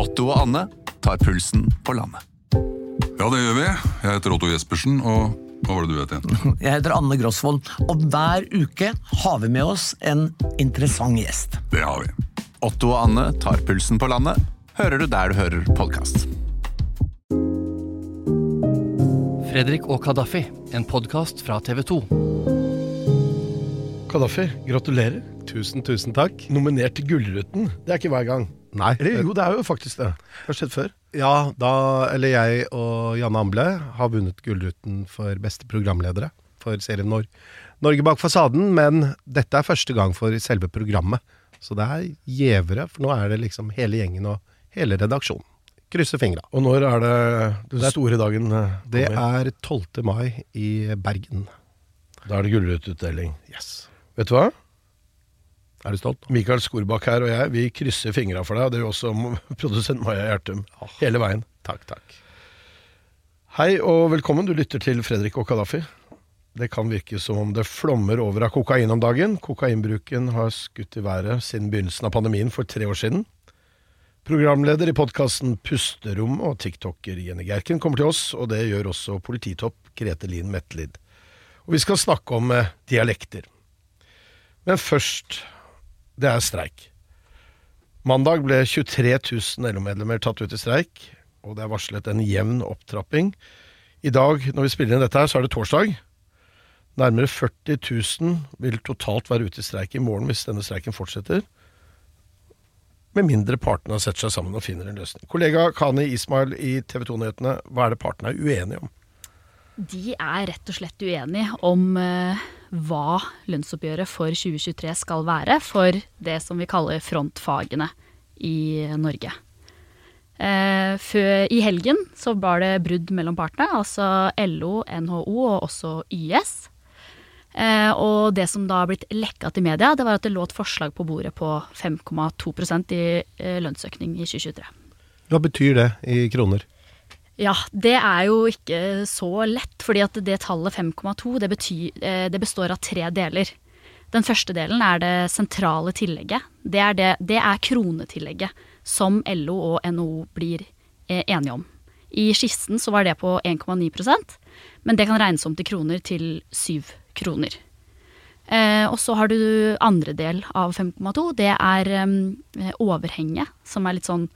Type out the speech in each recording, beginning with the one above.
Otto og Anne tar pulsen på landet. Ja, det gjør vi. Jeg heter Otto Jespersen, og hva var det du het igjen? Jeg heter Anne Grosvold, og hver uke har vi med oss en interessant gjest. Det har vi. Otto og Anne tar pulsen på landet, hører du der du hører podkast. Fredrik og Kadafi, en podkast fra TV 2. Kadafi, gratulerer. Tusen, tusen takk. Nominert til Gullruten. Det er ikke hver gang. Nei. Eller jo, det er jo faktisk det. Det har skjedd før. Ja, da Eller jeg og Janne Amble har vunnet Gullruten for beste programledere for serien Nor Norge bak fasaden, men dette er første gang for selve programmet. Så det er gjevere, for nå er det liksom hele gjengen og hele redaksjonen. Krysser fingra. Og når er det den store dagen? eh, Det er 12. mai i Bergen. Da er det Gullrututdeling. Yes. Vet du hva? Er du stolt? Mikael Skorbakk her og jeg, vi krysser fingra for deg. Og det gjør også produsent Maja Gjertum. Hele veien. Takk, takk. Hei og velkommen. Du lytter til Fredrik og Kadafi. Det kan virke som om det flommer over av kokain om dagen. Kokainbruken har skutt i været siden begynnelsen av pandemien for tre år siden. Programleder i podkasten Pusterom og tiktoker Jenny Gerken kommer til oss, og det gjør også polititopp Grete Lien Metlid. Og vi skal snakke om eh, dialekter. Men først det er streik. Mandag ble 23 000 LO-medlemmer tatt ut i streik, og det er varslet en jevn opptrapping. I dag, når vi spiller inn dette her, så er det torsdag. Nærmere 40 000 vil totalt være ute i streik i morgen hvis denne streiken fortsetter. Med mindre partene har sett seg sammen og finner en løsning. Kollega Kani Ismail i TV 2-nyhetene, hva er det partene er uenige om? De er rett og slett uenige om eh, hva lønnsoppgjøret for 2023 skal være for det som vi kaller frontfagene i Norge. Eh, før, I helgen så var det brudd mellom partene, altså LO, NHO og også YS. Eh, og det som da har blitt lekka til media, det var at det lå et forslag på bordet på 5,2% i eh, lønnsøkning i 2023. Hva betyr det i kroner? Ja, det er jo ikke så lett, fordi at det tallet 5,2 det, eh, det består av tre deler. Den første delen er det sentrale tillegget. Det er, det, det er kronetillegget som LO og NHO blir eh, enige om. I skissen så var det på 1,9% men det kan regnes om til kroner til 7 kroner. Eh, og så har du andre del av 5,2. Det er eh, overhenget, som er litt sånn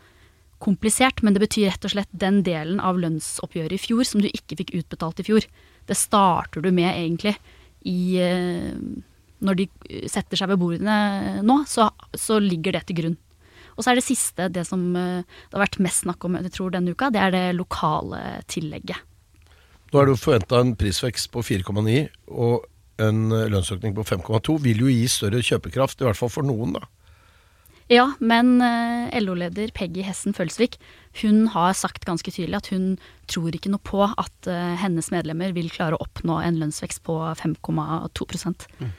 komplisert, men det betyr rett og slett den delen av lønnsoppgjøret i fjor som du ikke fikk utbetalt i fjor. Det starter du med egentlig i eh, Når de setter seg ved bordene nå, så, så ligger det til grunn. Og så er det siste, det som eh, det har vært mest snakk om jeg tror, denne uka, det er det lokale tillegget. Nå er det jo forventa en prisvekst på 4,9 og en eh, lønnsøkning på 5,2. Vil jo gi større kjøpekraft, i hvert fall for noen, da. Ja, men eh, LO-leder Peggy Hessen Følsvik hun har sagt ganske tydelig at hun tror ikke noe på at eh, hennes medlemmer vil klare å oppnå en lønnsvekst på 5,2 mm.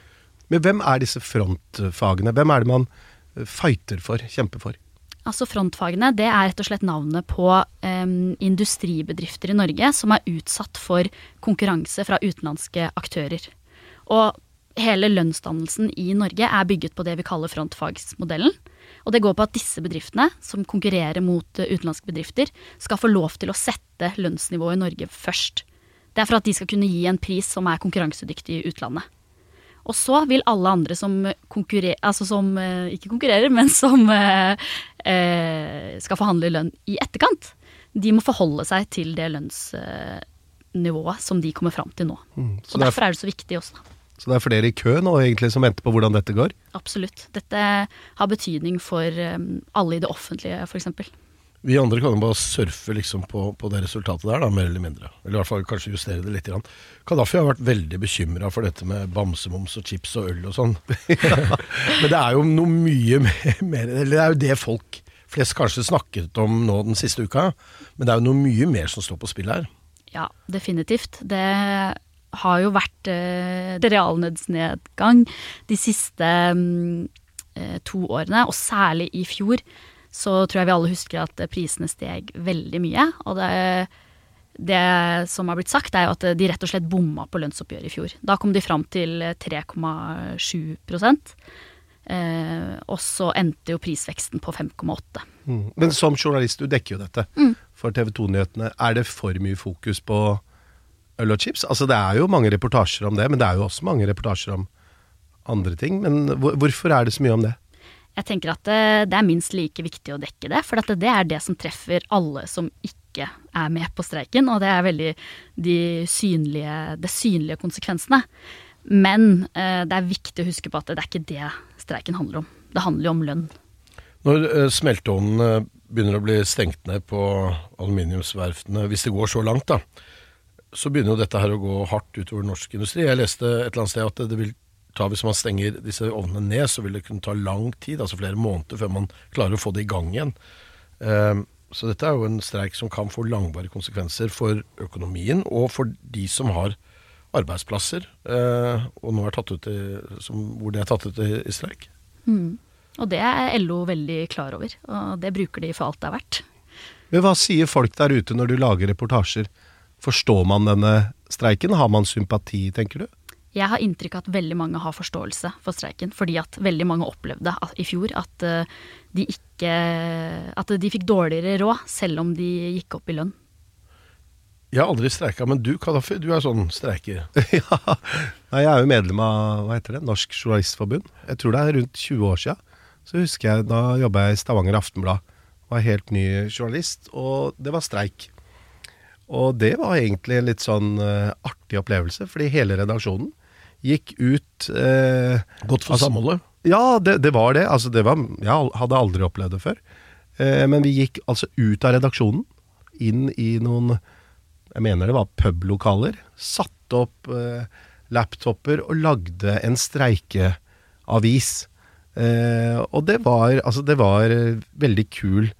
Men hvem er disse frontfagene? Hvem er det man eh, fighter for, kjemper for? Altså Frontfagene det er rett og slett navnet på eh, industribedrifter i Norge som er utsatt for konkurranse fra utenlandske aktører. Og hele lønnsdannelsen i Norge er bygget på det vi kaller frontfagsmodellen. Og det går på at disse bedriftene, som konkurrerer mot eh, utenlandske bedrifter, skal få lov til å sette lønnsnivået i Norge først. Det er for at de skal kunne gi en pris som er konkurransedyktig i utlandet. Og så vil alle andre som konkurrerer, altså som eh, ikke konkurrerer, men som eh, skal forhandle lønn i etterkant, de må forholde seg til det lønnsnivået som de kommer fram til nå. Mm, så Og er- derfor er det så viktig også. Så det er flere i kø nå egentlig som venter på hvordan dette går? Absolutt. Dette har betydning for um, alle i det offentlige, f.eks. Vi andre kan jo bare surfe liksom på, på det resultatet der, da, mer eller mindre. Eller i hvert fall kanskje justere det litt. Grann. Kadafi har vært veldig bekymra for dette med bamsemums og chips og øl og sånn. Men det er jo noe mye mer Eller det er jo det folk flest kanskje snakket om nå den siste uka. Men det er jo noe mye mer som står på spill her. Ja, definitivt. Det har jo vært eh, realnødsnedgang de siste mm, eh, to årene, og særlig i fjor. Så tror jeg vi alle husker at eh, prisene steg veldig mye. Og det, det som har blitt sagt, er jo at de rett og slett bomma på lønnsoppgjøret i fjor. Da kom de fram til 3,7 Eh, og så endte jo prisveksten på 5,8. Mm. Men som journalist, du dekker jo dette for TV 2-nyhetene. Er det for mye fokus på øl og chips? Altså Det er jo mange reportasjer om det, men det er jo også mange reportasjer om andre ting. Men hvorfor er det så mye om det? Jeg tenker at det, det er minst like viktig å dekke det, for at det, er det som treffer alle som ikke er med på streiken, og det er veldig de synlige, de synlige konsekvensene. Men eh, det er viktig å huske på at det er ikke det streiken handler om. Det handler jo om lønn. Når uh, smelteovnene begynner å bli stengt ned på aluminiumsverftene, hvis det går så langt, da, så begynner jo dette her å gå hardt utover norsk industri. Jeg leste et eller annet sted at det vil ta, hvis man stenger disse ovnene ned, så vil det kunne ta lang tid, altså flere måneder, før man klarer å få det i gang igjen. Um, så dette er jo en streik som kan få langvarige konsekvenser for økonomien, og for de som har arbeidsplasser, uh, og nå er tatt ut i, som, hvor det er tatt ut i, i streik. Mm. Og det er LO veldig klar over, og det bruker de for alt det er verdt. Men hva sier folk der ute når du lager reportasjer? Forstår man denne streiken? Har man sympati, tenker du? Jeg har inntrykk av at veldig mange har forståelse for streiken, fordi at veldig mange opplevde i fjor at eh, de ikke At de fikk dårligere råd, selv om de gikk opp i lønn. Jeg har aldri streika, men du Kadafi, du er sånn streiker. ja. Nei, jeg er jo medlem av hva heter det, Norsk Journalistforbund. Jeg tror det er rundt 20 år sia. Så husker jeg da jobba jeg i Stavanger Aftenblad. Var helt ny journalist, og det var streik. Og det var egentlig en litt sånn uh, artig opplevelse, fordi hele redaksjonen gikk ut uh, Godt for Altså- samholdet. Ja, det, det var det. Altså, det var, jeg hadde aldri opplevd det før. Eh, men vi gikk altså ut av redaksjonen, inn i noen Jeg mener det var publokaler. Satte opp eh, laptoper og lagde en streikeavis. Eh, og det var, altså, det var eh, veldig kul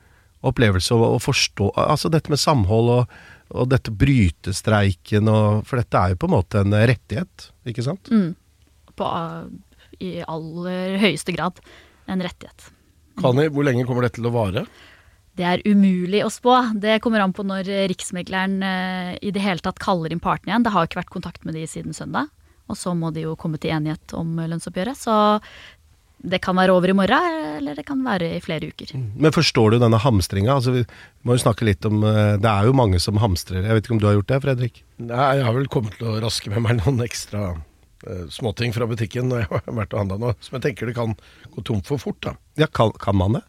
opplevelse å, å forstå Altså dette med samhold og, og dette brytestreiken og For dette er jo på en måte en rettighet, ikke sant? På, I aller høyeste grad en rettighet. Kani, hvor lenge kommer dette til å vare? Det er umulig å spå. Det kommer an på når Riksmegleren eh, i det hele tatt kaller inn partene igjen. Det har jo ikke vært kontakt med de siden søndag. Og så må de jo komme til enighet om lønnsoppgjøret. Så det kan være over i morgen, eller det kan være i flere uker. Men forstår du denne hamstringa? Altså, vi må jo snakke litt om eh, Det er jo mange som hamstrer. Jeg vet ikke om du har gjort det, Fredrik? Nei, jeg har vel kommet til å raske med meg noen ekstra uh, småting fra butikken når jeg har vært og handla nå, som jeg tenker det kan gå tomt for fort. da. Ja, kan, kan man det?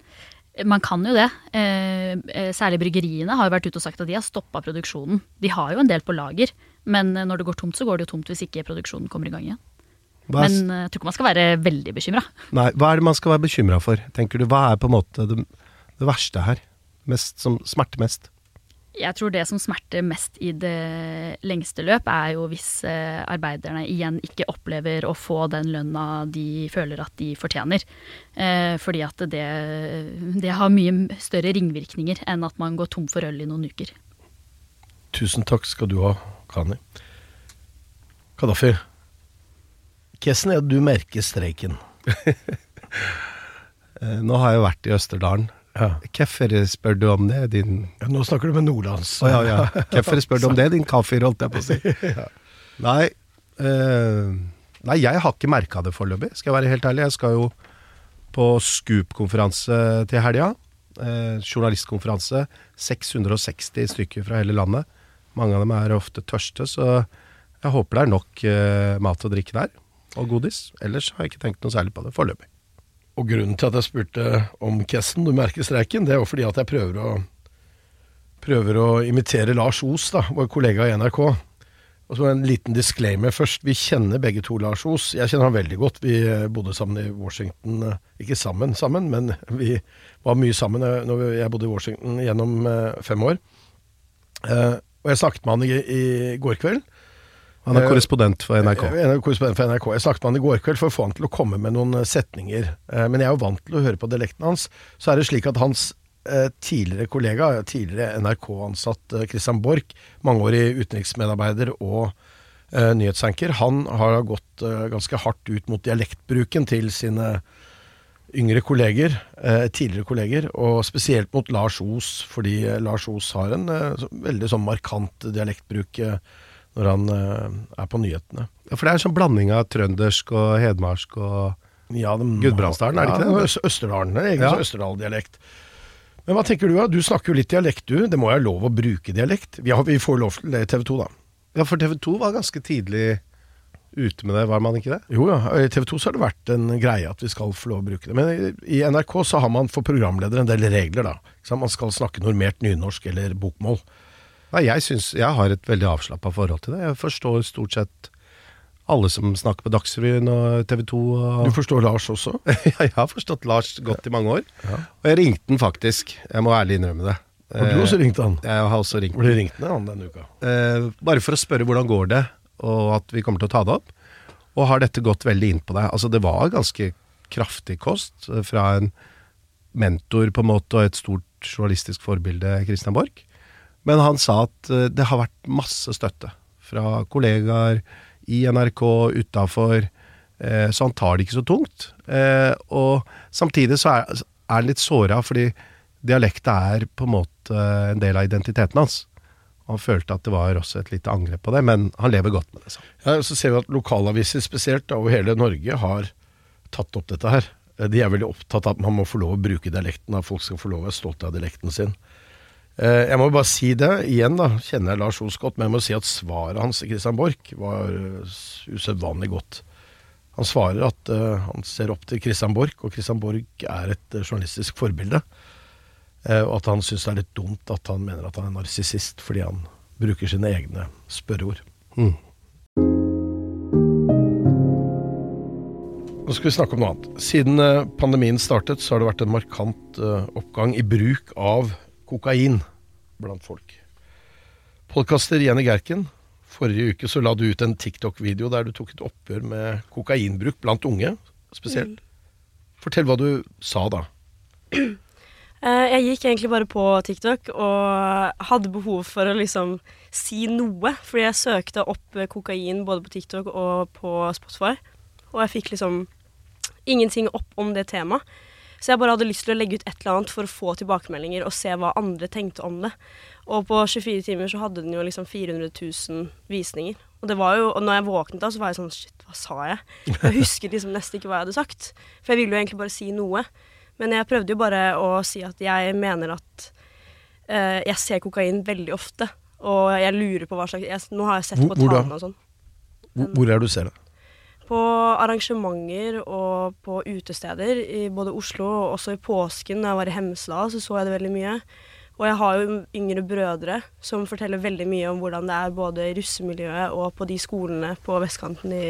Man kan jo det. Eh, eh, særlig bryggeriene har jo vært ute og sagt at de har stoppa produksjonen. De har jo en del på lager, men når det går tomt, så går det jo tomt hvis ikke produksjonen kommer i gang igjen. Hva er, Men eh, jeg tror ikke man skal være veldig bekymra. nei, hva er det man skal være bekymra for, tenker du? Hva er på en måte det, det verste her? Mest, som smerter mest? Jeg tror det som smerter mest i det lengste løp, er jo hvis eh, arbeiderne igjen ikke opplever å få den lønna de føler at de fortjener. Eh, fordi at det, det har mye større ringvirkninger enn at man går tom for øl i noen uker. Tusen takk skal du ha, Kani. Kadafi, hvordan er at du merker streiken? Eh, nå har jeg vært i Østerdalen. Ja. Hvorfor spør du om det, din Ja, nå snakker du med nordlands. Oh, ja, ja. Hvorfor spør du om det, din kafir, holdt jeg på å si. Nei, eh, nei, jeg har ikke merka det foreløpig, skal jeg være helt ærlig. Jeg skal jo på Scoop-konferanse til helga. Eh, journalistkonferanse. 660 stykker fra hele landet. Mange av dem er ofte tørste, så jeg håper det er nok eh, mat og drikke der. Og godis. Ellers har jeg ikke tenkt noe særlig på det foreløpig. Og grunnen til at jeg spurte om Kessen, du merker streiken, det er jo fordi at jeg prøver å, prøver å imitere Lars Os, da, vår kollega i NRK. Og så En liten disclaimer først. Vi kjenner begge to Lars Os. Jeg kjenner han veldig godt. Vi eh, bodde sammen i Washington. eh, Ikke sammen, sammen, men vi var mye sammen eh, når jeg bodde i Washington gjennom fem år. Og jeg snakket med han i, i går kveld. Han er Eh, korrespondent for NRK. Er korrespondent for NRK. Jeg snakket med han i går kveld for å få han til å komme med noen eh, setninger. Eh, Men jeg er jo vant til å høre på dialekten hans. Så er det slik at hans eh, tidligere kollega, tidligere NRK-ansatt eh, Christian Borch, mangeårig utenriksmedarbeider og eh, nyhetsanker, han har gått eh, ganske hardt ut mot dialektbruken til sine yngre kolleger, eh, tidligere kolleger, og spesielt mot Lars Os, fordi eh, Lars Os har en eh, veldig sånn markant dialektbruk eh, når han eh, er på nyhetene. Ja, For det er en sånn blanding av trøndersk og hedmarsk og Ja, de, Gudbrandsdalen, er det ikke det? Ja, Østerdalen. Det er egentlig Ja. så Østerdal-dialekt. Men hva tenker du, da? Du snakker jo litt dialekt, du. Det må jo være lov å bruke dialekt? Vi, har, vi får lov til det i TV 2, da. Ja, for TV 2 var ganske tidlig ute med det, var man ikke det? Jo ja, i TV 2 så har det vært en greie at vi skal få lov å bruke det. Men i, i NRK så har man for programledere en del regler, da. Man skal snakke normert nynorsk eller bokmål. Nei, jeg synes, jeg har et veldig avslappa forhold til det. Jeg forstår stort sett alle som snakker på Dagsrevyen og TV 2. Du forstår Lars også? Ja, jeg har forstått Lars godt i mange år. Og jeg ringte han faktisk. Jeg må ærlig innrømme det. Har du også ringt han? Jeg har også ringt Ble ringt ned han denne uka? eh, bare for å spørre hvordan går det, og at vi kommer til å ta det opp. Og har dette gått veldig inn på deg? Altså, det var ganske kraftig kost eh, fra en mentor på en måte og et stort journalistisk forbilde, Christian Borch. Men han sa at eh, det har vært masse støtte fra kollegaer i NRK, utafor. Eh, så han tar det ikke så tungt. Eh, og samtidig så er, han litt såra, fordi dialekta er på en måte en del av identiteten hans. Han følte at det var også et lite angrep på det, men han lever godt med det. Så. Ja, så ser vi at lokalaviser spesielt over hele Norge har tatt opp dette her. De er veldig opptatt av at man må få lov å bruke dialekten, at folk skal få lov å være stolte av dialekten sin. Eh, Jeg må bare si det igjen, da. Kjenner jeg Lars Os godt, men jeg må si at svaret hans til Christian Borch var eh, usedvanlig godt. Han svarer at eh, han ser opp til Christian Borch, og Christian Borch er et journalistisk forbilde. Og at han syns det er litt dumt at han mener at han er narsissist fordi han bruker sine egne spørreord. Nå skal vi snakke om noe annet. Siden pandemien startet, så har det vært en markant oppgang i bruk av kokain blant folk. Podkaster Jenny Gerken, forrige uke så la du ut en TikTok-video der du tok et oppgjør med kokainbruk blant unge spesielt. Fortell hva du sa da. Eh, Jeg gikk egentlig bare på TikTok og hadde behov for å liksom si noe. Fordi jeg søkte opp kokain både på TikTok og på Spotify. Og jeg fikk liksom ingenting opp om det temaet. Så jeg bare hadde lyst til å legge ut et eller annet for å få tilbakemeldinger og se hva andre tenkte om det. Og på 24 timer så hadde den jo liksom 400 000 visninger. Og det var jo, og når jeg våknet da, så var jeg sånn Shit, hva sa jeg? Jeg husket liksom nesten ikke hva jeg hadde sagt. For jeg ville jo egentlig bare si noe. Men jeg prøvde jo bare å si at jeg mener at uh, jeg ser kokain veldig ofte. Og jeg lurer på hva slags jeg, Nå har jeg sett Hvor- på tallene og sånn. Hvor, hvor er det du ser det? På arrangementer og på utesteder i både Oslo og også i påsken da jeg var i Hemsedal, så så jeg det veldig mye. Og jeg har jo yngre brødre som forteller veldig mye om hvordan det er både i russemiljøet og på de skolene på vestkanten i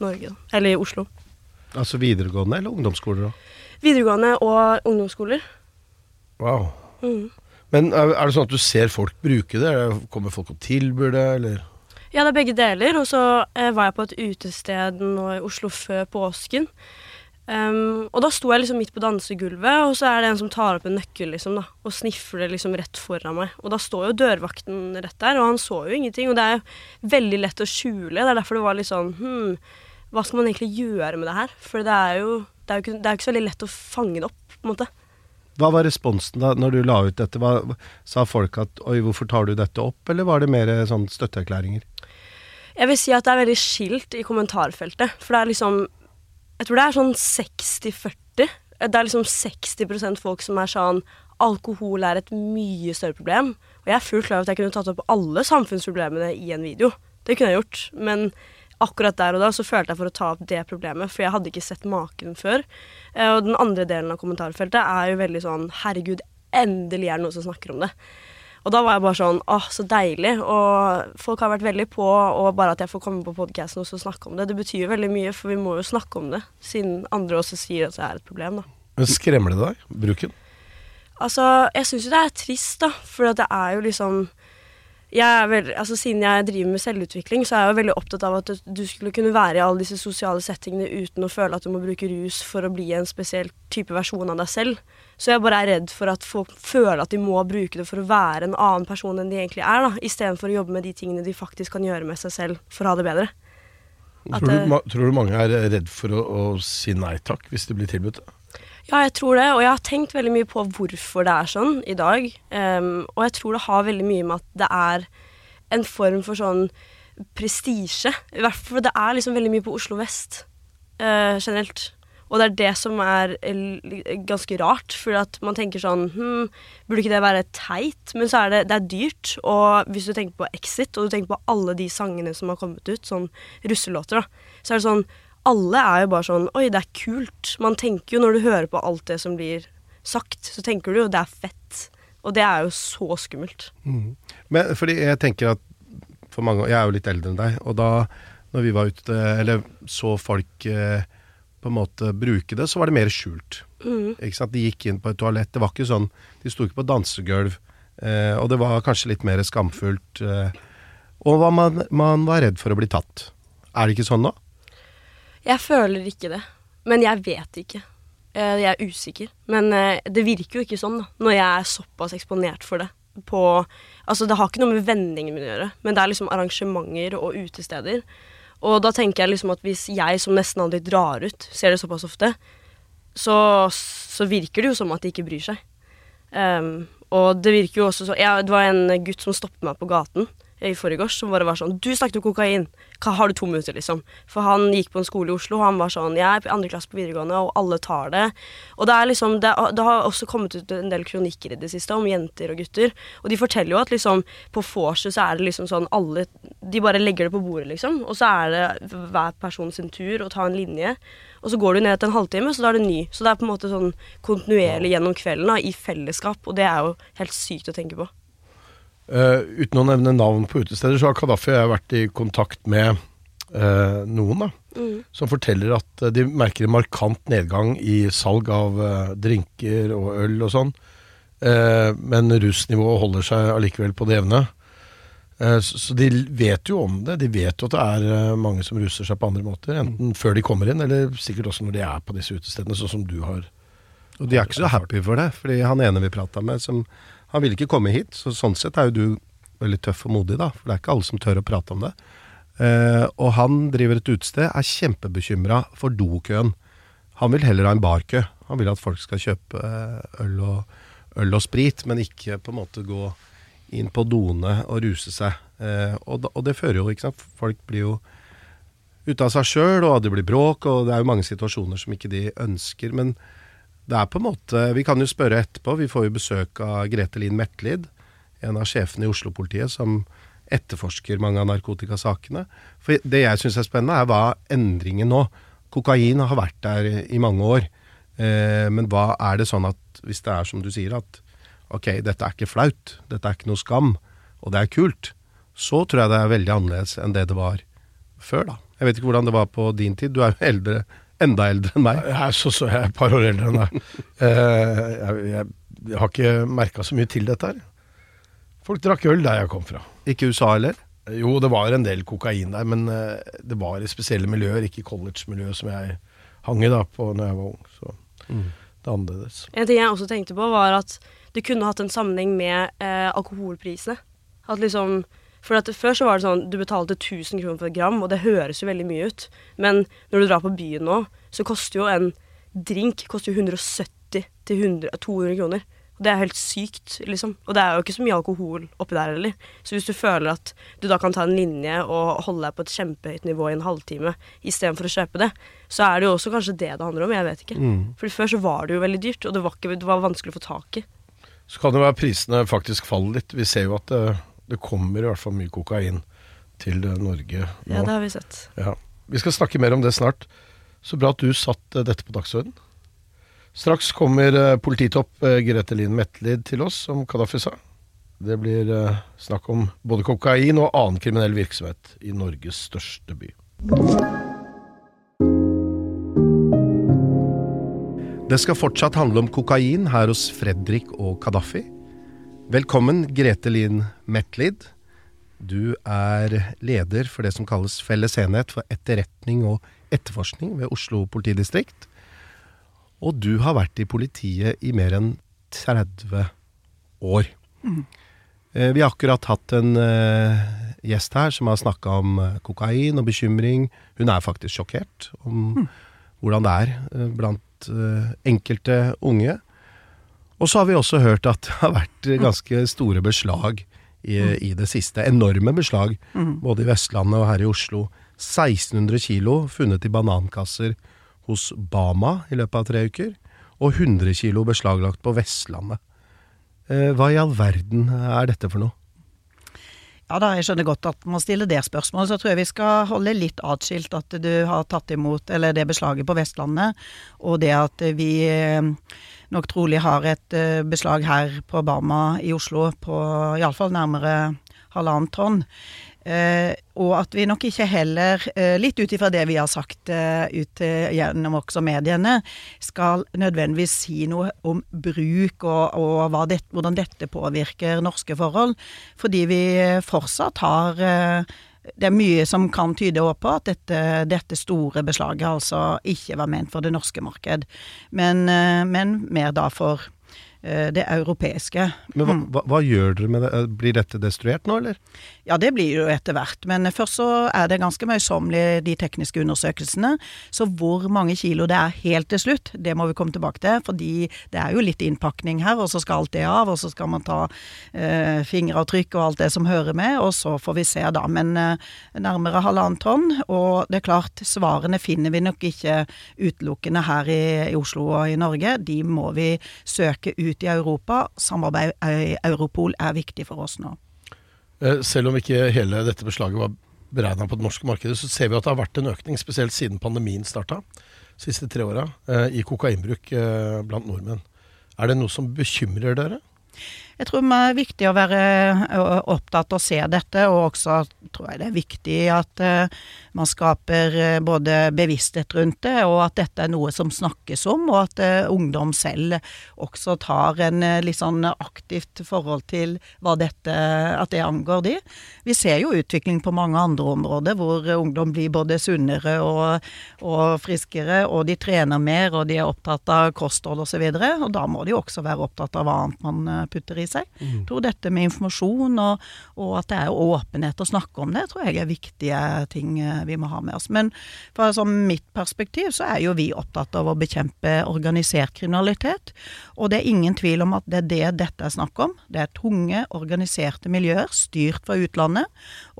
Norge, eller i Oslo. Altså videregående eller ungdomsskoler da? Videregående og ungdomsskoler. Wow. Mm. Men er, det sånn at du ser folk bruke det- Kommer folk og tilbyr det, eller? Ja, det er begge deler. Og så eh, var jeg på et utested nå i Oslo før påsken. Um, og da sto jeg liksom midt på dansegulvet, og så er det en som tar opp en nøkkel liksom da, og sniffer liksom rett foran meg. Og da står jo dørvakten rett der, og han så jo ingenting. Og det er veldig lett å skjule. Det er derfor det var litt sånn Hm, hva skal man egentlig gjøre med det her? For det er jo det er jo ikke, det er ikke så veldig lett å fange det opp, på en måte. Hva var responsen da når du la ut dette? Hva, sa folk at 'oi, hvorfor tar du dette opp', eller var det mer sånn støtteerklæringer? Jeg vil si at det er veldig skilt i kommentarfeltet. For det er liksom Jeg tror det er sånn 60-40. Det er liksom 60% folk som er sånn Alkohol er et mye større problem. Og jeg er fullt klar over at jeg kunne tatt opp alle samfunnsproblemene i en video. Det kunne jeg gjort. Men akkurat der og da så følte jeg for å ta opp det problemet, for jeg hadde ikke sett maken før. Eh, Og den andre delen av kommentarfeltet er jo veldig sånn Herregud, endelig er det noen som snakker om det. Og da var jeg bare sånn åh, så deilig. Og folk har vært veldig på, og bare at jeg får komme på podkasten og snakke om det, det betyr jo veldig mye, for vi må jo snakke om det, siden andre også sier at det er et problem, da. Men Skremmer det deg, bruken? Altså, jeg syns jo det er trist, da, for det er jo liksom veldig, altså Siden jeg driver med selvutvikling, så er jeg jo veldig opptatt av at du, skulle kunne være i alle disse sosiale settingene uten å føle at du må bruke rus for å bli en spesiell type versjon av deg selv. Så jeg bare er redd for at folk føler at de må bruke det for å være en annen person enn de egentlig er, da, istedenfor å jobbe med de tingene de faktisk kan gjøre med seg selv for å ha det bedre. Tror du, det- tror du mange er redd for å, å si nei takk hvis det blir tilbudt det? Ja, jeg tror det, og jeg har tenkt veldig mye på hvorfor det er sånn i dag. Um, og jeg tror det har veldig mye med at det er en form for sånn prestisje. I hvert fall, for det er liksom veldig mye på Oslo vest uh, generelt. Og det er det som er eh, ganske rart, for at man tenker sånn hm, Burde ikke det være teit? Men så er det, det er dyrt. Og hvis du tenker på Exit, og du tenker på alle de sangene som har kommet ut, sånn russelåter, da, så er det sånn Alle er jo bare sånn Oi, det er kult. Man tenker jo når du hører på alt det som blir sagt, så tenker du jo det er fett. Og det er jo så skummelt. Mm. Men fordi jeg tenker at for mange Jeg er jo litt eldre enn deg, og da når vi var ute, eller så folk eh, på en måte bruke det, så var det mer skjult. Mm. De gikk inn på et toalett. Det var ikke sånn De sto ikke på dansegulv. Eh, og det var kanskje litt mer skamfullt. Eh, og man, man var redd for å bli tatt. Er det ikke sånn nå? Jeg føler ikke det. Men jeg vet ikke. Eh, jeg er usikker. Men eh, det virker jo ikke sånn, da. Når jeg er såpass eksponert for det. På Altså, det har ikke noe med vendingen min å gjøre, men det er liksom arrangementer og utesteder. Og da tenker jeg liksom at hvis jeg som nesten aldri drar ut, ser det såpass ofte, så, så virker det jo som at de ikke bryr seg. Um, og det virker jo også så jeg, Det var en gutt som stoppet meg på gaten i forgårs, som bare var sånn 'Du snakket om kokain. Hva har du to minutter?' liksom. For han gikk på en skole i Oslo, og han var sånn 'Jeg er i andre klasse på videregående, og alle tar det'. Og det er liksom Det, det har også kommet ut en del kronikker i det siste om jenter og gutter, og de forteller jo at liksom på vorset så er det liksom sånn alle De bare legger det på bordet, liksom, og så er det hver person sin tur å ta en linje. Og så går du ned etter en halvtime, så da er det ny. Så det er på en måte sånn kontinuerlig gjennom kvelden da, i fellesskap, og det er jo helt sykt å tenke på. Uh, uten å nevne navn på utesteder, så har Kadafi og jeg vært i kontakt med uh, noen da, Mm. som forteller at uh, de merker en markant nedgang i salg av drinker og øl og sånn. men rusnivået holder seg allikevel på det jevne. Så, så de vet jo om det. De vet jo at det er mange som ruser seg på andre måter. Enten før de kommer inn, eller sikkert også når de er på disse utestedene, sånn som du har. Og de er ikke så happy for det. Fordi han ene vi prata med, som han ville ikke komme hit. Så sånn sett er jo du veldig tøff og modig, da. For det er ikke alle som tør å prate om det. Eh, og han driver et utested, er kjempebekymra for dokøen. Han vil heller ha en barkø. Han vil at folk skal kjøpe eh, øl og, øl og sprit, men ikke på en måte gå inn på doene og ruse seg. Eh, og, og, det fører jo, ikke sant. Folk blir jo ute av seg sjøl, og det blir bråk, og det er jo mange situasjoner som ikke de ønsker. Men det er på en måte Vi kan jo spørre etterpå. Vi får jo besøk av Grete Lien Mertlid, en av sjefene i Oslo-politiet, som etterforsker mange av narkotikasakene. For det jeg syns er spennende, er hva endringen nå. Kokain har vært der i mange år. Eh, men hva er det sånn at hvis det er som du sier, at ok, dette er ikke flaut, dette er ikke noe skam, og det er kult, så tror jeg det er veldig annerledes enn det det var før, da. Jeg vet ikke hvordan det var på din tid. Du er jo eldre, enda eldre enn meg. Jeg er, så, så, jeg er et par år eldre enn deg. Eh, jeg, jeg, jeg har ikke merka så mye til dette her. Folk drakk øl der jeg kom fra. Ikke USA heller? Jo, det var en del kokain der, men eh, det var i spesielle miljøer, ikke college-miljøet som jeg hang i da på når jeg var ung. Så Mm. det er annerledes. En ting jeg også tenkte på, var at det kunne hatt en sammenheng med eh, alkoholprisene. At liksom For at Før så var det sånn du betalte 1000 kroner for et gram, og det høres jo veldig mye ut. Men når du drar på byen nå, så koster jo en drink koster jo 170 til 100, 200 kroner. Og det er helt sykt, liksom. Og det er jo ikke så mye alkohol oppi der heller. Så hvis du føler at du da kan ta en linje og holde deg på et kjempehøyt nivå i en halvtime istedenfor å kjøpe det, så er det jo også kanskje det det handler om. Jeg vet ikke. Mm. For før så var det jo veldig dyrt, og det var, ikke, det var vanskelig å få tak i. Så kan det være prisene faktisk faller litt. Vi ser jo at det, det kommer i hvert fall mye kokain til eh, Norge nå. Ja, det har vi sett. Ja. Vi skal snakke mer om det snart. Så bra at du satte dette på dagsordenen. Straks kommer eh, polititopp eh, Grete Lien Metlid til oss, som Kadafi sa. Det blir snakk om både kokain og annen kriminell virksomhet i Norges største by. Det skal fortsatt handle om kokain her hos Fredrik og Kadafi. Velkommen, Grete Lien Metlid. Du er leder for det som kalles Felles enhet for etterretning og etterforskning ved Oslo politidistrikt. Og du har vært i politiet i mer enn 30 år. Mm. Vi har akkurat hatt en eh, gjest her som har snakka om eh, kokain og bekymring. Hun er faktisk sjokkert om hvordan det er eh, blant eh, enkelte unge. Og så har vi også hørt at det har vært ganske store beslag i, i det siste. Enorme beslag, både i Vestlandet og her i Oslo. 1600 kilo funnet i banankasser hos Bama i løpet av tre uker, og 100 kilo beslaglagt på Vestlandet. Eh, hva i all verden er dette for noe? Ja da, jeg skjønner godt at man stiller det spørsmålet. Så tror jeg vi skal holde litt atskilt at du har tatt imot eller det beslaget på Vestlandet, og det at vi eh, nok trolig har et eh, beslag her på Bama i Oslo på iallfall nærmere halvannet tonn. Eh, og at vi nok ikke heller, eh, litt ut ifra det vi har sagt eh, ut gjennom også mediene, skal nødvendigvis si noe om bruk og, og det, hvordan dette påvirker norske forhold. Fordi vi fortsatt har det er mye som kan tyde på at dette, dette, store beslaget altså ikke var ment for det norske marked, men, men mer da for det europeiske. Men hva, hva, hva, gjør dere med det? Blir dette destruert nå, eller? Ja, det blir jo etter hvert. Men først så er det ganske møysommelig, de tekniske undersøkelsene. Så hvor mange kilo det er helt til slutt, det må vi komme tilbake til. Fordi det er jo litt innpakning her, og så skal alt det av. Og så skal man ta eh, fingeravtrykk og alt det som hører med. Og så får vi se, da. Men eh, nærmere halvannen tonn. Og det er klart, svarene finner vi nok ikke utelukkende her i, i Oslo og i Norge. De må vi søke ut i Europa. Samarbeid i Europol er viktig for oss nå. Eh, selv om ikke hele dette beslaget var beregna på det norske markedet, så ser vi at det har vært en økning, spesielt siden pandemien starta, siste tre åra, eh, i kokainbruk eh, blant nordmenn. Er det noe som bekymrer dere? Jeg tror det er viktig å være opptatt og se dette, og også tror jeg det er viktig at man skaper både bevissthet rundt det, og at dette er noe som snakkes om, og at ungdom selv også tar en litt sånn aktivt forhold til hva dette, at det angår de. Vi ser jo utvikling på mange andre områder hvor ungdom blir både sunnere og, og friskere, og de trener mer, og de er opptatt av kosthold osv., og, så og da må de jo også være opptatt av hva annet man putter i seg. Mm. Jeg tror dette med informasjon og, og, at det er åpenhet å snakke om det, tror jeg er viktige ting eh, vi må ha med oss. Men fra sånn mitt perspektiv så er jo vi opptatt av å bekjempe organisert kriminalitet. Og det er ingen tvil om at det er det dette er snakk om. Det er tunge, organiserte miljøer styrt fra utlandet.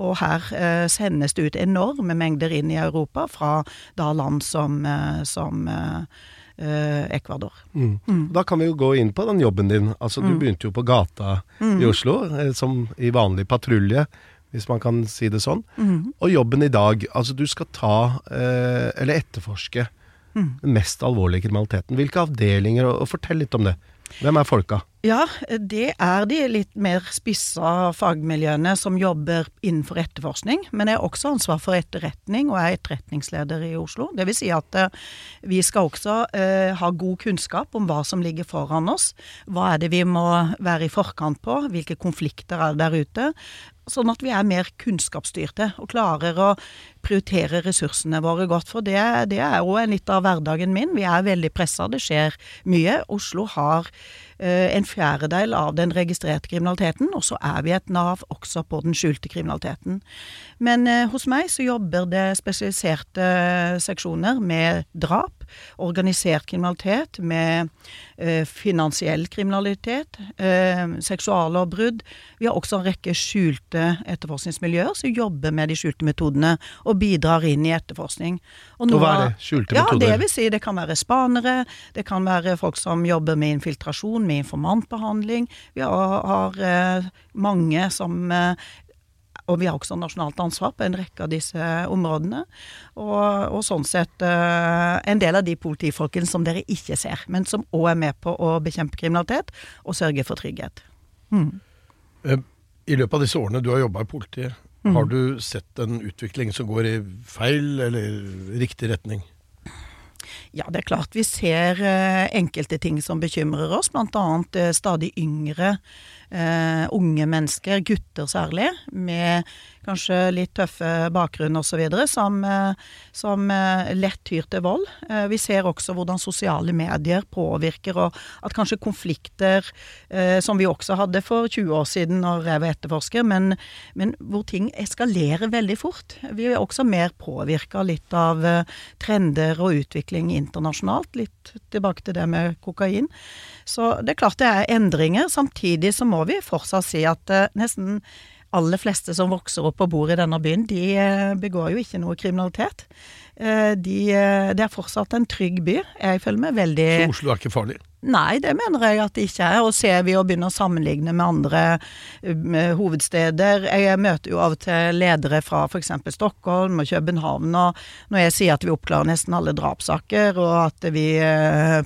Og her eh, sendes det ut enorme mengder inn i Europa fra da land som, eh, som eh, Eh, Ecuador. Mm. Mm. Da kan vi jo gå inn på den jobben din. Altså, Du mm. begynte jo på gata mm. i Oslo, eh, som i vanlig patrulje, hvis man kan si det sånn. Mm. Og jobben i dag, altså du skal ta, eh, eller etterforske, mm. den mest alvorlige kriminaliteten. Hvilke avdelinger, og, og fortell litt om det. Hvem er folka? Ja, det er de litt mer spissa fagmiljøene som jobber innenfor etterforskning. Men jeg har også ansvar for etterretning, og er etterretningsleder i Oslo. Det vil si at uh, vi skal også eh, ha god kunnskap om hva som ligger foran oss. Hva er det vi må være i forkant på? Hvilke konflikter er det der ute? Sånn at vi er mer kunnskapsstyrte og klarer å prioritere ressursene våre godt. For det, det er jo litt av hverdagen min. Vi er veldig pressa, det skjer mye. Oslo har Eh, en fjerdedel av den registrerte kriminaliteten, og så er vi et Nav også på den skjulte kriminaliteten. Men eh, hos meg så jobber det spesialiserte seksjoner med drap, organisert kriminalitet, med eh, finansiell kriminalitet, eh, seksuallovbrudd. Vi har også en rekke skjulte etterforskningsmiljøer som jobber med de skjulte metodene og bidrar inn i etterforskning. Og, og hva er det? Skjulte ja, metoder? Det vil si det kan være spanere, det kan være folk som jobber med infiltrasjon med informantbehandling. Vi har, har eh, mange som eh, og vi har også nasjonalt ansvar på en rekke av disse områdene. Og, og sånn sett uh, en del av de politifolkene som dere ikke ser, men som òg er med på å bekjempe kriminalitet og sørge for trygghet. Mm. I løpet av disse årene du har jobba i politiet, mm. har du sett en utvikling som går i feil eller riktig retning? Ja, det er klart vi ser uh, enkelte ting som bekymrer oss, bl.a. Uh, stadig yngre uh, unge mennesker, gutter særlig, med kanskje litt tøffe bakgrunn osv., som, eh, som eh, lett tyr til vold. Eh, vi ser også hvordan sosiale medier påvirker, og at kanskje konflikter, som vi også hadde for 20 år siden når jeg var etterforsker, men, men hvor ting eskalerer veldig fort. Vi er også mer påvirka litt av trender og utvikling internasjonalt. Litt tilbake til det med kokain. Så det er klart det er endringer. Samtidig så må vi fortsatt si at nesten aller fleste som vokser opp og bor i denne byen, de eh, begår jo ikke noe kriminalitet. Eh, de, eh, det er fortsatt en trygg by. Jeg føler meg veldig Så Oslo er ikke farlig? Nei, det mener jeg at det ikke er. Og ser vi å begynne å sammenligne med andre med hovedsteder Jeg møter jo av og til ledere fra f.eks. Stockholm og København, og når jeg sier at vi oppklarer nesten alle drapssaker, og at vi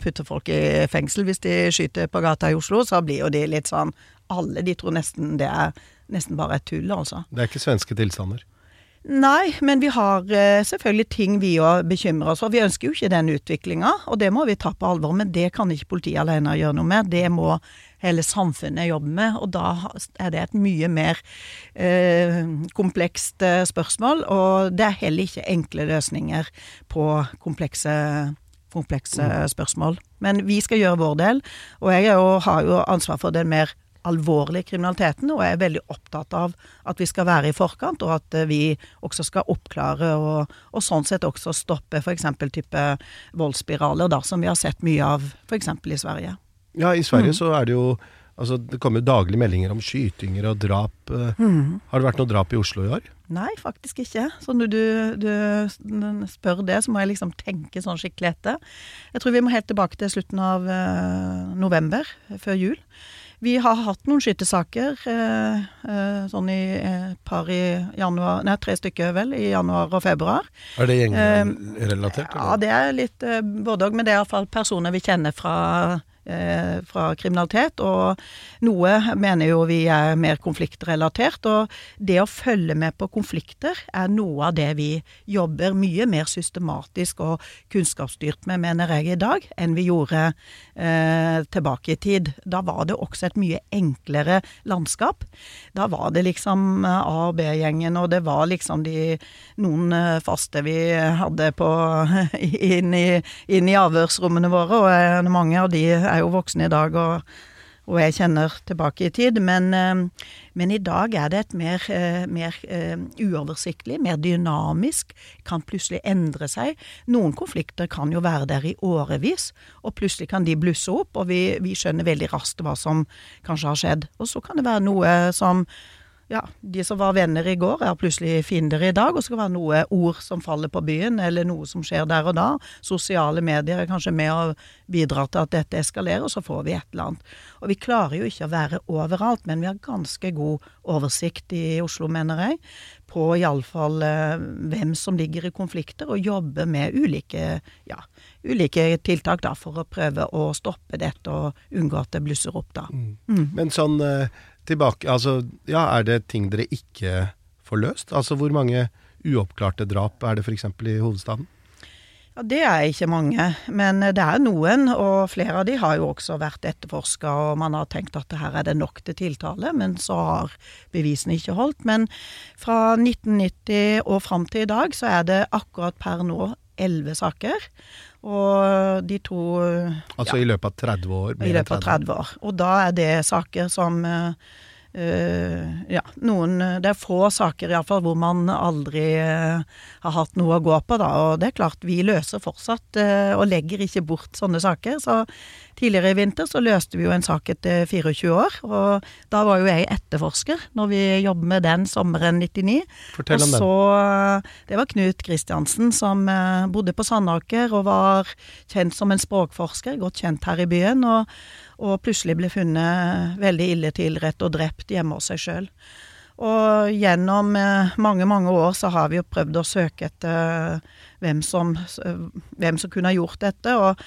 putter folk i fengsel hvis de skyter på gata i Oslo, så blir jo de litt sånn Alle de tror nesten det er nesten bare er tull, altså. Det er ikke svenske tilstander. Nei, men vi har eh, selvfølgelig ting vi òg bekymrer oss for. Vi ønsker jo ikke den utviklinga, og det må vi ta på alvor. Men det kan ikke politiet alene gjøre noe med. Det må hele samfunnet jobbe med. Og da er det et mye mer eh, komplekst eh, spørsmål. Og det er heller ikke enkle løsninger på komplekse komplekse spørsmål. Men vi skal gjøre vår del, og jeg jo, har jo ansvar for den mer alvorlige kriminaliteten, og jeg er veldig opptatt av at vi skal være i forkant, og at eh, vi også skal oppklare og, og sånn sett også stoppe f.eks. type voldsspiraler, da, som vi har sett mye av f.eks. i Sverige. Ja, i Sverige Mm. så er det jo Altså, det kommer jo daglige meldinger om skytinger og drap. eh. Mm. Har det vært noe drap i Oslo i år? Nei, faktisk ikke. Så når du, du spør det, så må jeg liksom tenke sånn skikkelig etter. Jeg tror vi må helt tilbake til slutten av uh, november, før jul. Vi har hatt noen skytesaker, eh, eh, sånn i et par i januar Nei, tre stykker vel, i januar og februar. Er det Eh, gjengrelatert? Ja, det er litt eh, både òg, men det er iallfall personer vi kjenner fra eh, fra kriminalitet, og noe mener jo vi er mer konfliktrelatert. Og det å følge med på konflikter er noe av det vi jobber mye mer systematisk og kunnskapsstyrt med, mener jeg, i dag, enn vi gjorde eh, tilbake i tid. Da var det også et mye enklere landskap. Da var det liksom eh, A- og B-gjengen, og det var liksom de noen eh, faste vi hadde på inn i, inn i avhørsrommene våre, og eh, mange av de er jo voksne i dag. og og jeg kjenner tilbake i tid, men, eh, men i dag er det et mer, eh, mer eh, uoversiktlig, mer dynamisk, kan plutselig endre seg. Noen konflikter kan jo være der i årevis, og plutselig kan de blusse opp, og vi, vi skjønner veldig raskt hva som kanskje har skjedd. Og så kan det være noe som ja, de som var venner i går, er plutselig fiender i dag. Og så kan det være noe ord som faller på byen, eller noe som skjer der og da. Sosiale medier er kanskje med å bidra til at dette eskalerer, og så får vi et eller annet. Og vi klarer jo ikke å være overalt, men vi har ganske god oversikt i Oslo, mener jeg, på iallfall eh, hvem som ligger i konflikter, og jobber med ulike, ja, ulike tiltak da, for å prøve å stoppe dette og unngå at det blusser opp, da. Mm. Men sånn eh, tilbake Altså, ja, er det ting dere ikke får løst? Altså, hvor mange uoppklarte drap er det f.eks. i hovedstaden? Ja, Det er ikke mange, men det er noen, og flere av de har jo også vært etterforska, og man har tenkt at her er det nok til tiltale, men så har bevisene ikke holdt. Men fra 1990 og fram til i dag så er det akkurat per nå elleve saker. Og de to Altså i løpet av 30 år? i løpet av 30 år. Og da er det saker som eh, eh, ja, noen Det er få saker iallfall hvor man aldri uh, har hatt noe å gå på, da. Og det er klart, vi løser fortsatt uh, og legger ikke bort sånne saker. Så tidligere i vinter så løste vi jo en sak etter 24 år, og da var jo jeg etterforsker når vi jobbet med den sommeren 99. Fortell om og så, eh, Det var Knut Kristiansen som eh, bodde på Sandaker og var kjent som en språkforsker, godt kjent her i byen. og og plutselig ble funnet veldig ille tilrett og drept hjemme hos seg sjøl. Og gjennom eh, mange, mange år så har vi jo prøvd å søke etter hvem som, hvem som kunne ha gjort dette. Og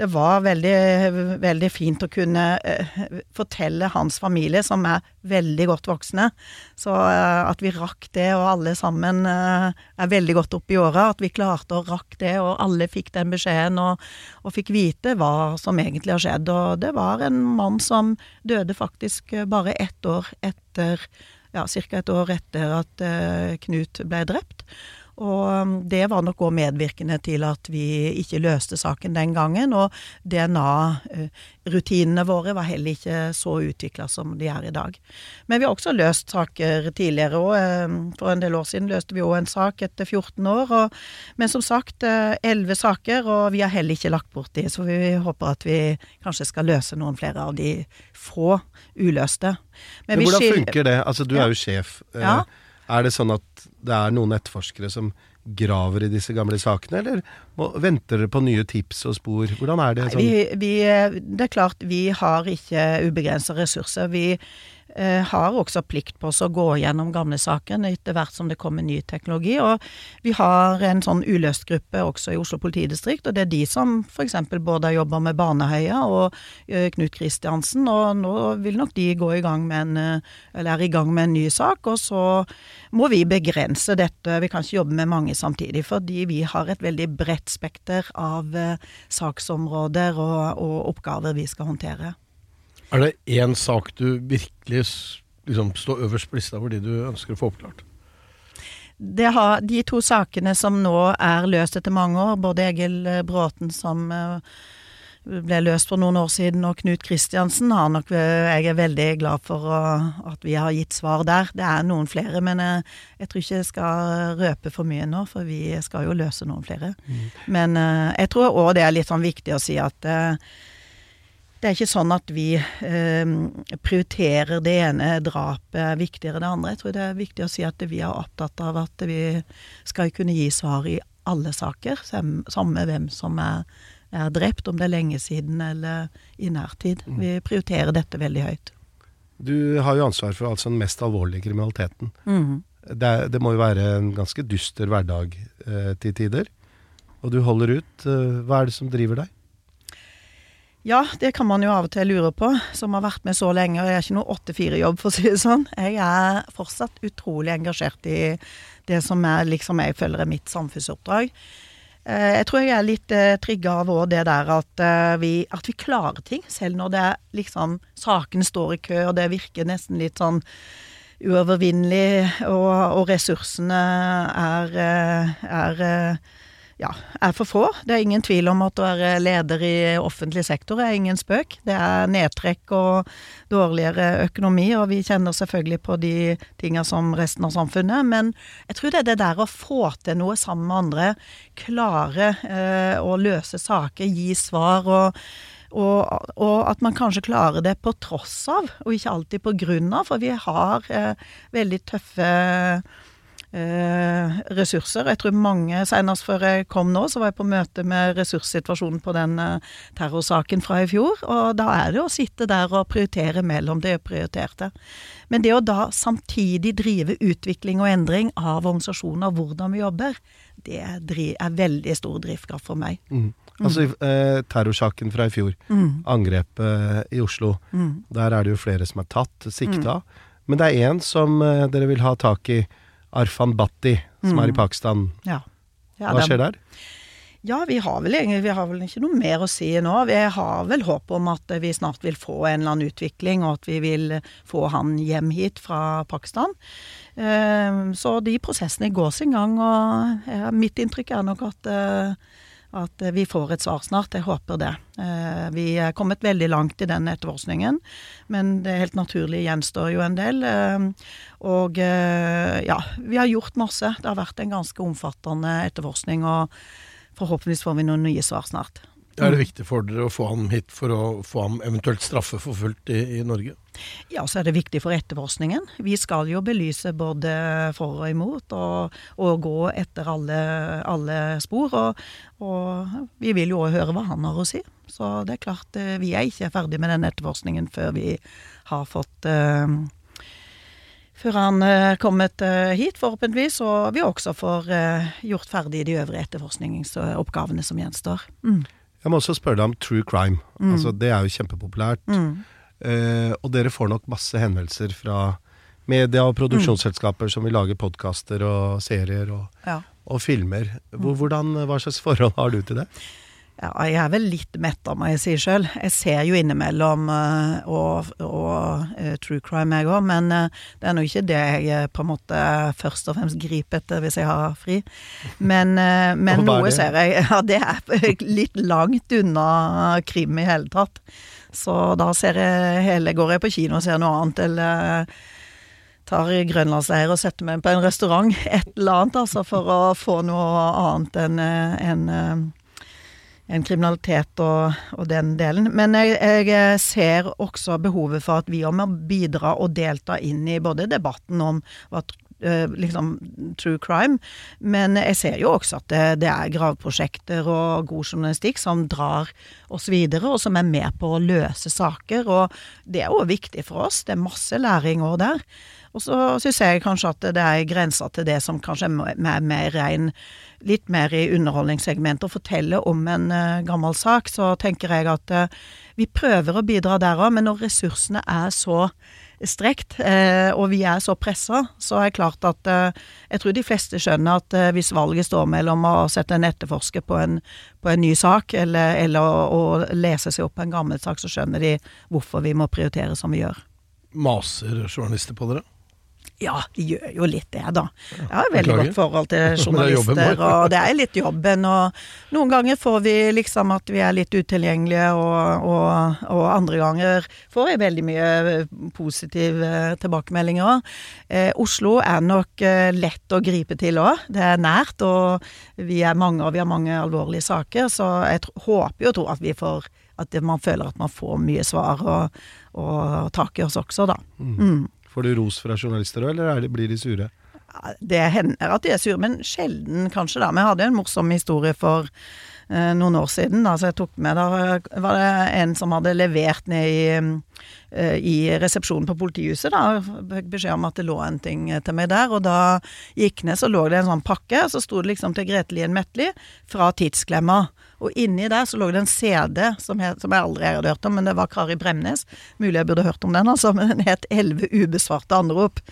det var veldig, veldig fint å kunne eh, fortelle hans familie, som er veldig godt voksne, så eh, at vi rakk det, og alle sammen eh, er veldig godt oppe i åra, at vi klarte å rakk det, og alle fikk den beskjeden og, og fikk vite hva som egentlig har skjedd. Og det var en mann som døde faktisk bare ett år etter ja, ca. et år etter at uh, Knut ble drept. Og um, det var nok òg medvirkende til at vi ikke løste saken den gangen. Og DNA-rutinene våre var heller ikke så utvikla som de er i dag. Men vi har også løst saker tidligere òg. For en del år siden løste vi òg en sak etter 14 år. Og, men som sagt, elleve saker, og vi har heller ikke lagt bort de. Så vi håper at vi kanskje skal løse noen flere av de få uløste. Men, Men hvordan funker det? Altså, du ja. er jo sjef. Ja. Er det sånn at det er noen etterforskere som graver i disse gamle sakene, eller må, venter dere på nye tips og spor? Hvordan er det? Sånn? Vi, vi, det er klart, vi har ikke ubegrensa ressurser. Vi Eh, har også plikt på oss å gå gjennom gamle saken etter hvert som det kommer ny teknologi. Og vi har en sånn uløst gruppe også i Oslo politidistrikt, og det er de som f.eks. både har jobba med Baneheia og uh, Knut Kristiansen, og nå vil nok de gå i gang med en, uh, eller er i gang med en ny sak. Og så må vi begrense dette, vi kan ikke jobbe med mange samtidig, fordi vi har et veldig bredt spekter av saksområder og, og oppgaver vi skal håndtere. Er det én sak du virkelig liksom, står øverst på lista for de du ønsker å få oppklart? Har, de to sakene som nå er løst etter mange år, både Egil eh, Bråten som eh, ble løst for noen år siden, og Knut Kristiansen har nok eh, Jeg er veldig glad for at vi har gitt svar der. Det er noen flere, men jeg, jeg tror ikke jeg skal røpe for mye nå, for vi skal jo løse noen flere. Mm. Men jeg tror òg det er litt sånn viktig å si at det er ikke sånn at vi eh, prioriterer det ene drapet viktigere enn det andre. Jeg tror det er viktig å si at vi er opptatt av at vi skal kunne gi svar i alle saker, samme hvem som er, er drept, om det er lenge siden eller i nærtid. Mm. Vi prioriterer dette veldig høyt. Du har jo ansvar for altså den mest alvorlige kriminaliteten. Mm. Det, det, må jo være en ganske dyster hverdag eh, til tider. Og du holder ut. Eh, hva er det som driver deg? Ja, det kan man jo av og til lure på, som har vært med så lenge. Og jeg er ikke noe 8-4-jobb, for å si det sånn. Jeg er fortsatt utrolig engasjert i det som er, liksom jeg føler er mitt samfunnsoppdrag. Eh, jeg tror jeg er litt eh, trigga av det der at, eh, vi, at vi klarer ting, selv når det er liksom Sakene står i kø, og det virker nesten litt sånn uovervinnelig, og, og ressursene er, er ja, er for få. Det er ingen tvil om at å være leder i offentlig sektor er ingen spøk. Det er nedtrekk og dårligere økonomi, og vi kjenner selvfølgelig på de tinga som resten av samfunnet. Men jeg tror det er det der å få til noe sammen med andre, klare eh, å løse saker, gi svar og og, og, at man kanskje klarer det på tross av, og ikke alltid på grunn av. For vi har eh, veldig tøffe eh, ressurser. Jeg tror mange, Senest før jeg kom nå, så var jeg på møte med ressurssituasjonen på den eh, terrorsaken fra i fjor. Og da er det å sitte der og prioritere mellom det prioriterte. Men det å da samtidig drive utvikling og endring av organisasjonen, av hvordan vi jobber, det er veldig stor drivkraft for meg. Mm. Altså eh, terrorsaken fra i fjor, mm. angrepet i Oslo. Mm. Der er det jo flere som er tatt, sikta. Mm. Men det er én som eh, dere vil ha tak i Arfan Bhatti, som mm. er i Pakistan. Ja. Ja, Hva skjer der? Ja, vi har, vel, vi har vel ikke noe mer å si nå. Vi har vel håp om at vi snart vil få en eller annen utvikling, og at vi vil få han hjem hit fra Pakistan. Ehm, så de prosessene går sin gang, og mitt inntrykk er nok at eh, at vi får et svar snart. Jeg håper det. Eh, vi er kommet veldig langt i den etterforskningen, men det helt naturlig gjenstår jo en del. Eh, og eh, ja, vi har gjort masse. Det har vært en ganske omfattende etterforskning, og forhåpentligvis får vi noen nye svar snart. Er det viktig for dere å få ham hit for å få ham eventuelt straffeforfulgt i, i Norge? Ja, så er det viktig for etterforskningen. Vi skal jo belyse både for og imot, og, og gå etter alle, alle spor. Og, og, vi vil jo òg høre hva han har å si. Så det er klart, eh, vi er ikke ferdig med den etterforskningen før vi har fått uh, før han er kommet hit, forhåpentligvis, og vi også får gjort ferdig de øvrige etterforskningsoppgavene som gjenstår. Mm. Jeg må også spørre deg om true crime. Mm. Altså, det er jo kjempepopulært. Mm. Eh, og dere får nok masse henvendelser fra media og produksjonsselskaper mm. som vil lage podkaster og serier og, ja. og filmer. Hvordan, hva slags forhold har du til det? Ja, jeg er vel litt mett av meg, jeg sier sjøl. Jeg ser jo innimellom uh, og, og uh, true crime, jeg òg, men uh, det er nå ikke det jeg på en måte først og fremst griper etter hvis jeg har fri. Men, men noe ser jeg Ja, det er litt langt unna krim i hele tatt. Så da ser jeg hele Går jeg på kino og ser noe annet, eller tar grønlandsleir og setter meg på en restaurant, et eller annet, altså, for å få noe annet enn en, en kriminalitet og, og, den delen. Men jeg, jeg, ser også behovet for at vi må bidra og delta inn i både debatten om hva eh, liksom true crime, men jeg ser jo også at det, det er gravprosjekter og god journalistikk som drar oss videre, og som er med på å løse saker. Og det er jo viktig for oss. Det er masse læring òg der. Og så syns jeg kanskje at det er grenser til det som kanskje er mer rein Litt mer i underholdningssegmentet og fortelle om en uh, gammel sak, så tenker jeg at uh, vi prøver å bidra der òg, men når ressursene er så strekt, uh, og vi er så pressa, så er det klart at jeg tror de fleste skjønner at hvis valget står mellom å sette en etterforsker på en, på en ny sak, eller, eller å, å, lese seg opp på en gammel sak, så skjønner de hvorfor vi må prioritere som vi gjør. Maser journalister på dere? Ja, de gjør jo litt det, da. Jeg har veldig godt forhold til journalister, og det er litt jobben. Og noen ganger får vi liksom at vi er litt utilgjengelige, og, og, og andre ganger får jeg veldig mye positive tilbakemeldinger. Eh, Oslo er nok eh, lett å gripe til òg. Det er nært, og vi er mange, og vi har mange alvorlige saker. Så jeg håper jo tror at vi får At man føler at man får mye svar og, og tak i oss også, da. Mm. Får du ros fra journalister òg, eller det, blir de sure? Det hender at de er sure, men sjelden kanskje, da. Vi hadde en morsom historie for eh, noen år siden. Da, så jeg tok med, da var det en som hadde levert ned i, i resepsjonen på politihuset. da, Fikk beskjed om at det lå en ting til meg der. Og da gikk ned, så lå det en sånn pakke. Så sto det liksom til Grete Lien Metli fra Tidsklemma. Og inni der så lå det en CD som, het, som jeg aldri hadde hørt om, men det var Kari Bremnes. Mulig jeg burde hørt om den, altså, men den het 'Elleve ubesvarte anrop'.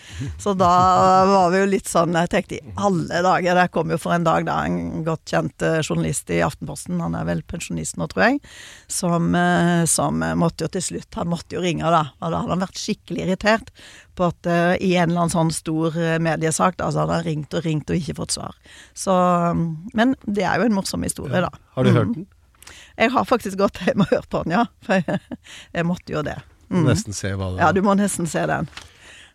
Så da var vi jo litt sånn Jeg tenkte i alle dager Der kom jo for en dag da en godt kjent eh, journalist i Aftenposten, han er vel pensjonist nå, tror jeg, som, eh, som måtte jo til slutt Han måtte jo ringe, da. Og da hadde han vært skikkelig irritert på at uh, i en eller annen sånn stor mediesak, da, så hadde han ringt og ringt og ikke fått svar. Så Men det er jo en morsom historie, da. Har du mm. hørt den? Jeg har faktisk gått hjem og hørt på den, ja. For jeg, jeg måtte jo det. Mm. Nesten se hva det var. Ja, du må nesten se den.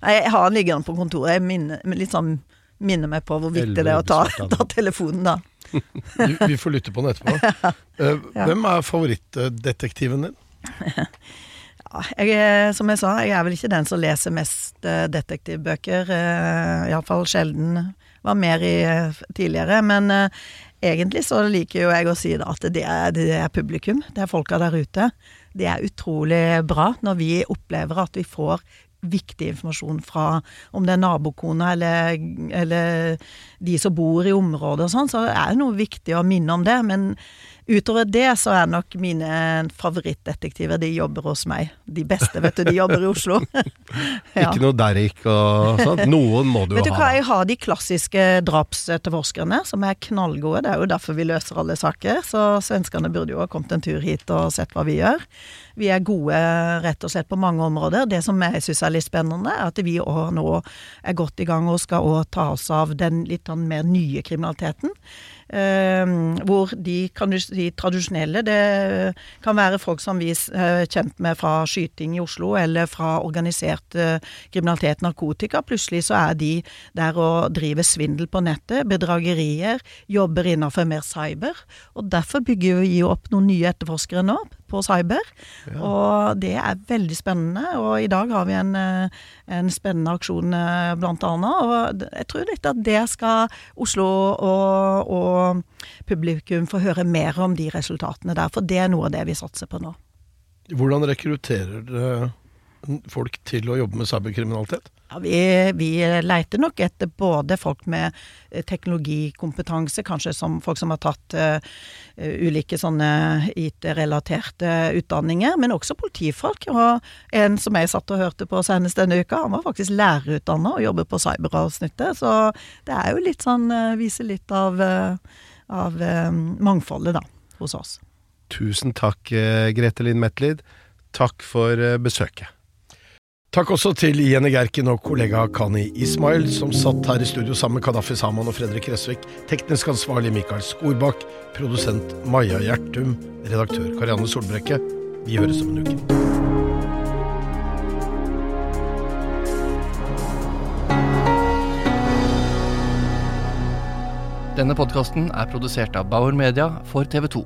Jeg har den liggende på kontoret. Jeg minner, litt sånn, minner meg på hvor viktig det er å ta, ta telefonen, da. vi får lytte på den etterpå. Ja. Hvem er favorittdetektiven din? Jeg, som jeg sa, jeg er vel ikke den som leser mest uh, detektivbøker. Uh, Iallfall sjelden. Var mer i tidligere. Men egentlig så liker jo jeg å si at det er, det er publikum. Det er folka der ute. Det er utrolig bra når vi opplever at vi får viktig informasjon fra om det er nabokona eller, eller de som bor i området og sånn, så er det noe viktig å minne om det. Men Utover det så er nok mine favorittdetektiver De jobber hos meg. De beste, vet du. De jobber i Oslo. ja. Ikke noe Derrick og sånn? Noen må du, vet du ha. Hva, jeg har de klassiske drapsetterforskerne, som er knallgode. Det er jo derfor vi løser alle saker. Så svenskene burde jo ha kommet en tur hit og sett hva vi gjør. Vi er gode rett og slett på mange områder. Det som jeg syns er litt spennende, er at vi nå er godt i gang og skal òg ta oss av den litt sånn mer nye kriminaliteten. Uh, hvor de kan du si tradisjonelle Det kan være folk som vi er kjent med fra skyting i Oslo, eller fra organisert uh, kriminalitet, narkotika. Plutselig så er de der og driver svindel på nettet, bedragerier, jobber innenfor mer cyber. Og derfor bygger vi opp noen nye etterforskere nå på cyber. Ja. Og det er veldig spennende. Og i dag har vi en, eh, en spennende aksjon blant annet. Og jeg tror litt at det skal Oslo og, og publikum få høre mer om de resultatene der. For det er noe av det vi satser på nå. Hvordan rekrutterer dere folk til å jobbe med cyberkriminalitet? Ja, vi, vi, leiter nok etter både folk med eh, teknologikompetanse, kanskje som folk som har tatt uh, ulike sånne IT-relaterte utdanninger, men også politifolk. Og en som jeg satt og hørte på senest denne uka, han var faktisk lærerutdanna og jobber på cyberavsnittet. Så det er jo litt sånn, uh, viser litt av, uh, av mangfoldet, da, hos oss. Tusen takk, eh, Grete Linn Metlid. Takk for eh, besøket. Takk også til Jenny Gerken og kollega Kani Ismail, som satt her i studio sammen med Kadafi Saman og Fredrik Resvik. Teknisk ansvarlig Mikael Skorbakk. Produsent Maja Gjertum. Redaktør Karianne Solbrekke. Vi høres om en uke. Denne podkasten er produsert av Bauer Media for TV 2.